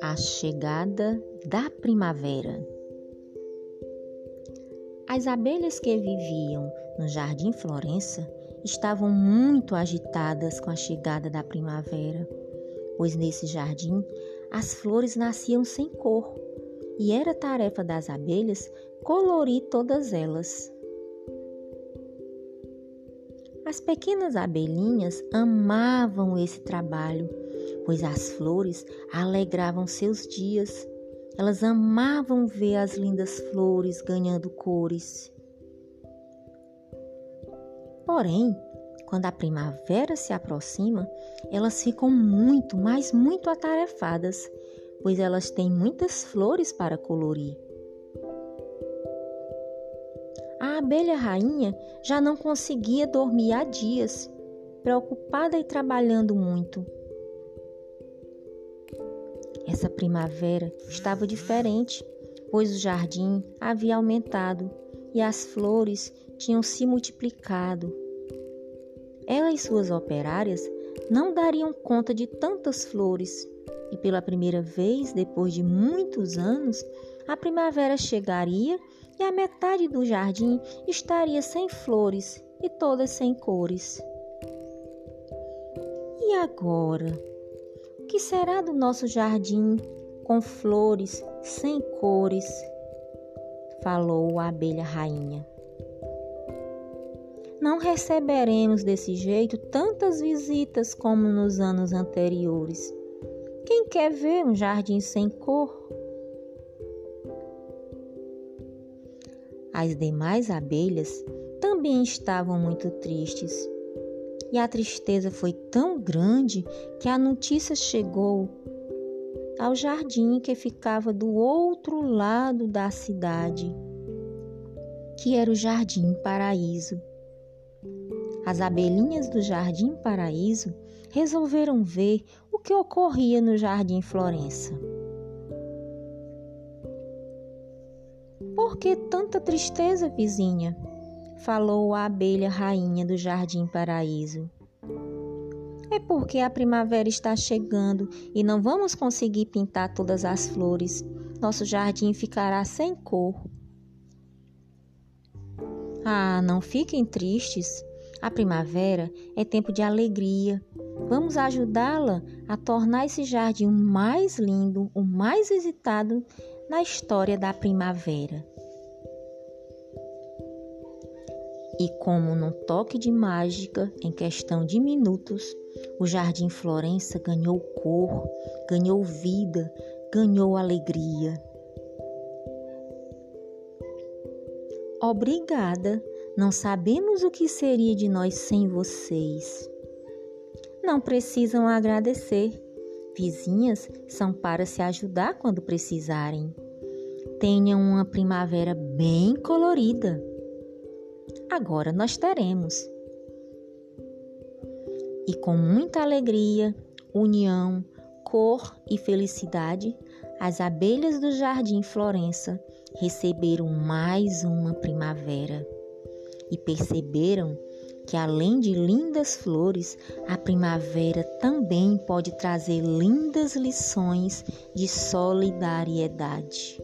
A chegada da primavera. As abelhas que viviam no Jardim Florença estavam muito agitadas com a chegada da primavera, pois nesse jardim as flores nasciam sem cor e era tarefa das abelhas colorir todas elas. As pequenas abelhinhas amavam esse trabalho, pois as flores alegravam seus dias. Elas amavam ver as lindas flores ganhando cores. Porém, quando a primavera se aproxima, elas ficam muito, mas muito atarefadas, pois elas têm muitas flores para colorir. Abelha rainha já não conseguia dormir há dias, preocupada e trabalhando muito. Essa primavera estava diferente, pois o jardim havia aumentado e as flores tinham se multiplicado. Ela e suas operárias não dariam conta de tantas flores, e pela primeira vez, depois de muitos anos, a primavera chegaria e a metade do jardim estaria sem flores e todas sem cores. E agora? O que será do nosso jardim com flores sem cores? Falou a abelha rainha. Não receberemos desse jeito tantas visitas como nos anos anteriores. Quem quer ver um jardim sem cor? As demais abelhas também estavam muito tristes. E a tristeza foi tão grande que a notícia chegou ao jardim que ficava do outro lado da cidade, que era o Jardim Paraíso. As abelhinhas do Jardim Paraíso resolveram ver o que ocorria no Jardim Florença. Por que tanta tristeza, vizinha? Falou a abelha rainha do Jardim Paraíso. É porque a primavera está chegando e não vamos conseguir pintar todas as flores. Nosso jardim ficará sem cor. Ah, não fiquem tristes. A primavera é tempo de alegria. Vamos ajudá-la a tornar esse jardim o mais lindo, o mais visitado na história da primavera. E como num toque de mágica, em questão de minutos, o Jardim Florença ganhou cor, ganhou vida, ganhou alegria. Obrigada, não sabemos o que seria de nós sem vocês. Não precisam agradecer. Vizinhas são para se ajudar quando precisarem. Tenham uma primavera bem colorida. Agora nós teremos. E com muita alegria, união, cor e felicidade, as abelhas do Jardim Florença receberam mais uma primavera e perceberam que além de lindas flores, a primavera também pode trazer lindas lições de solidariedade.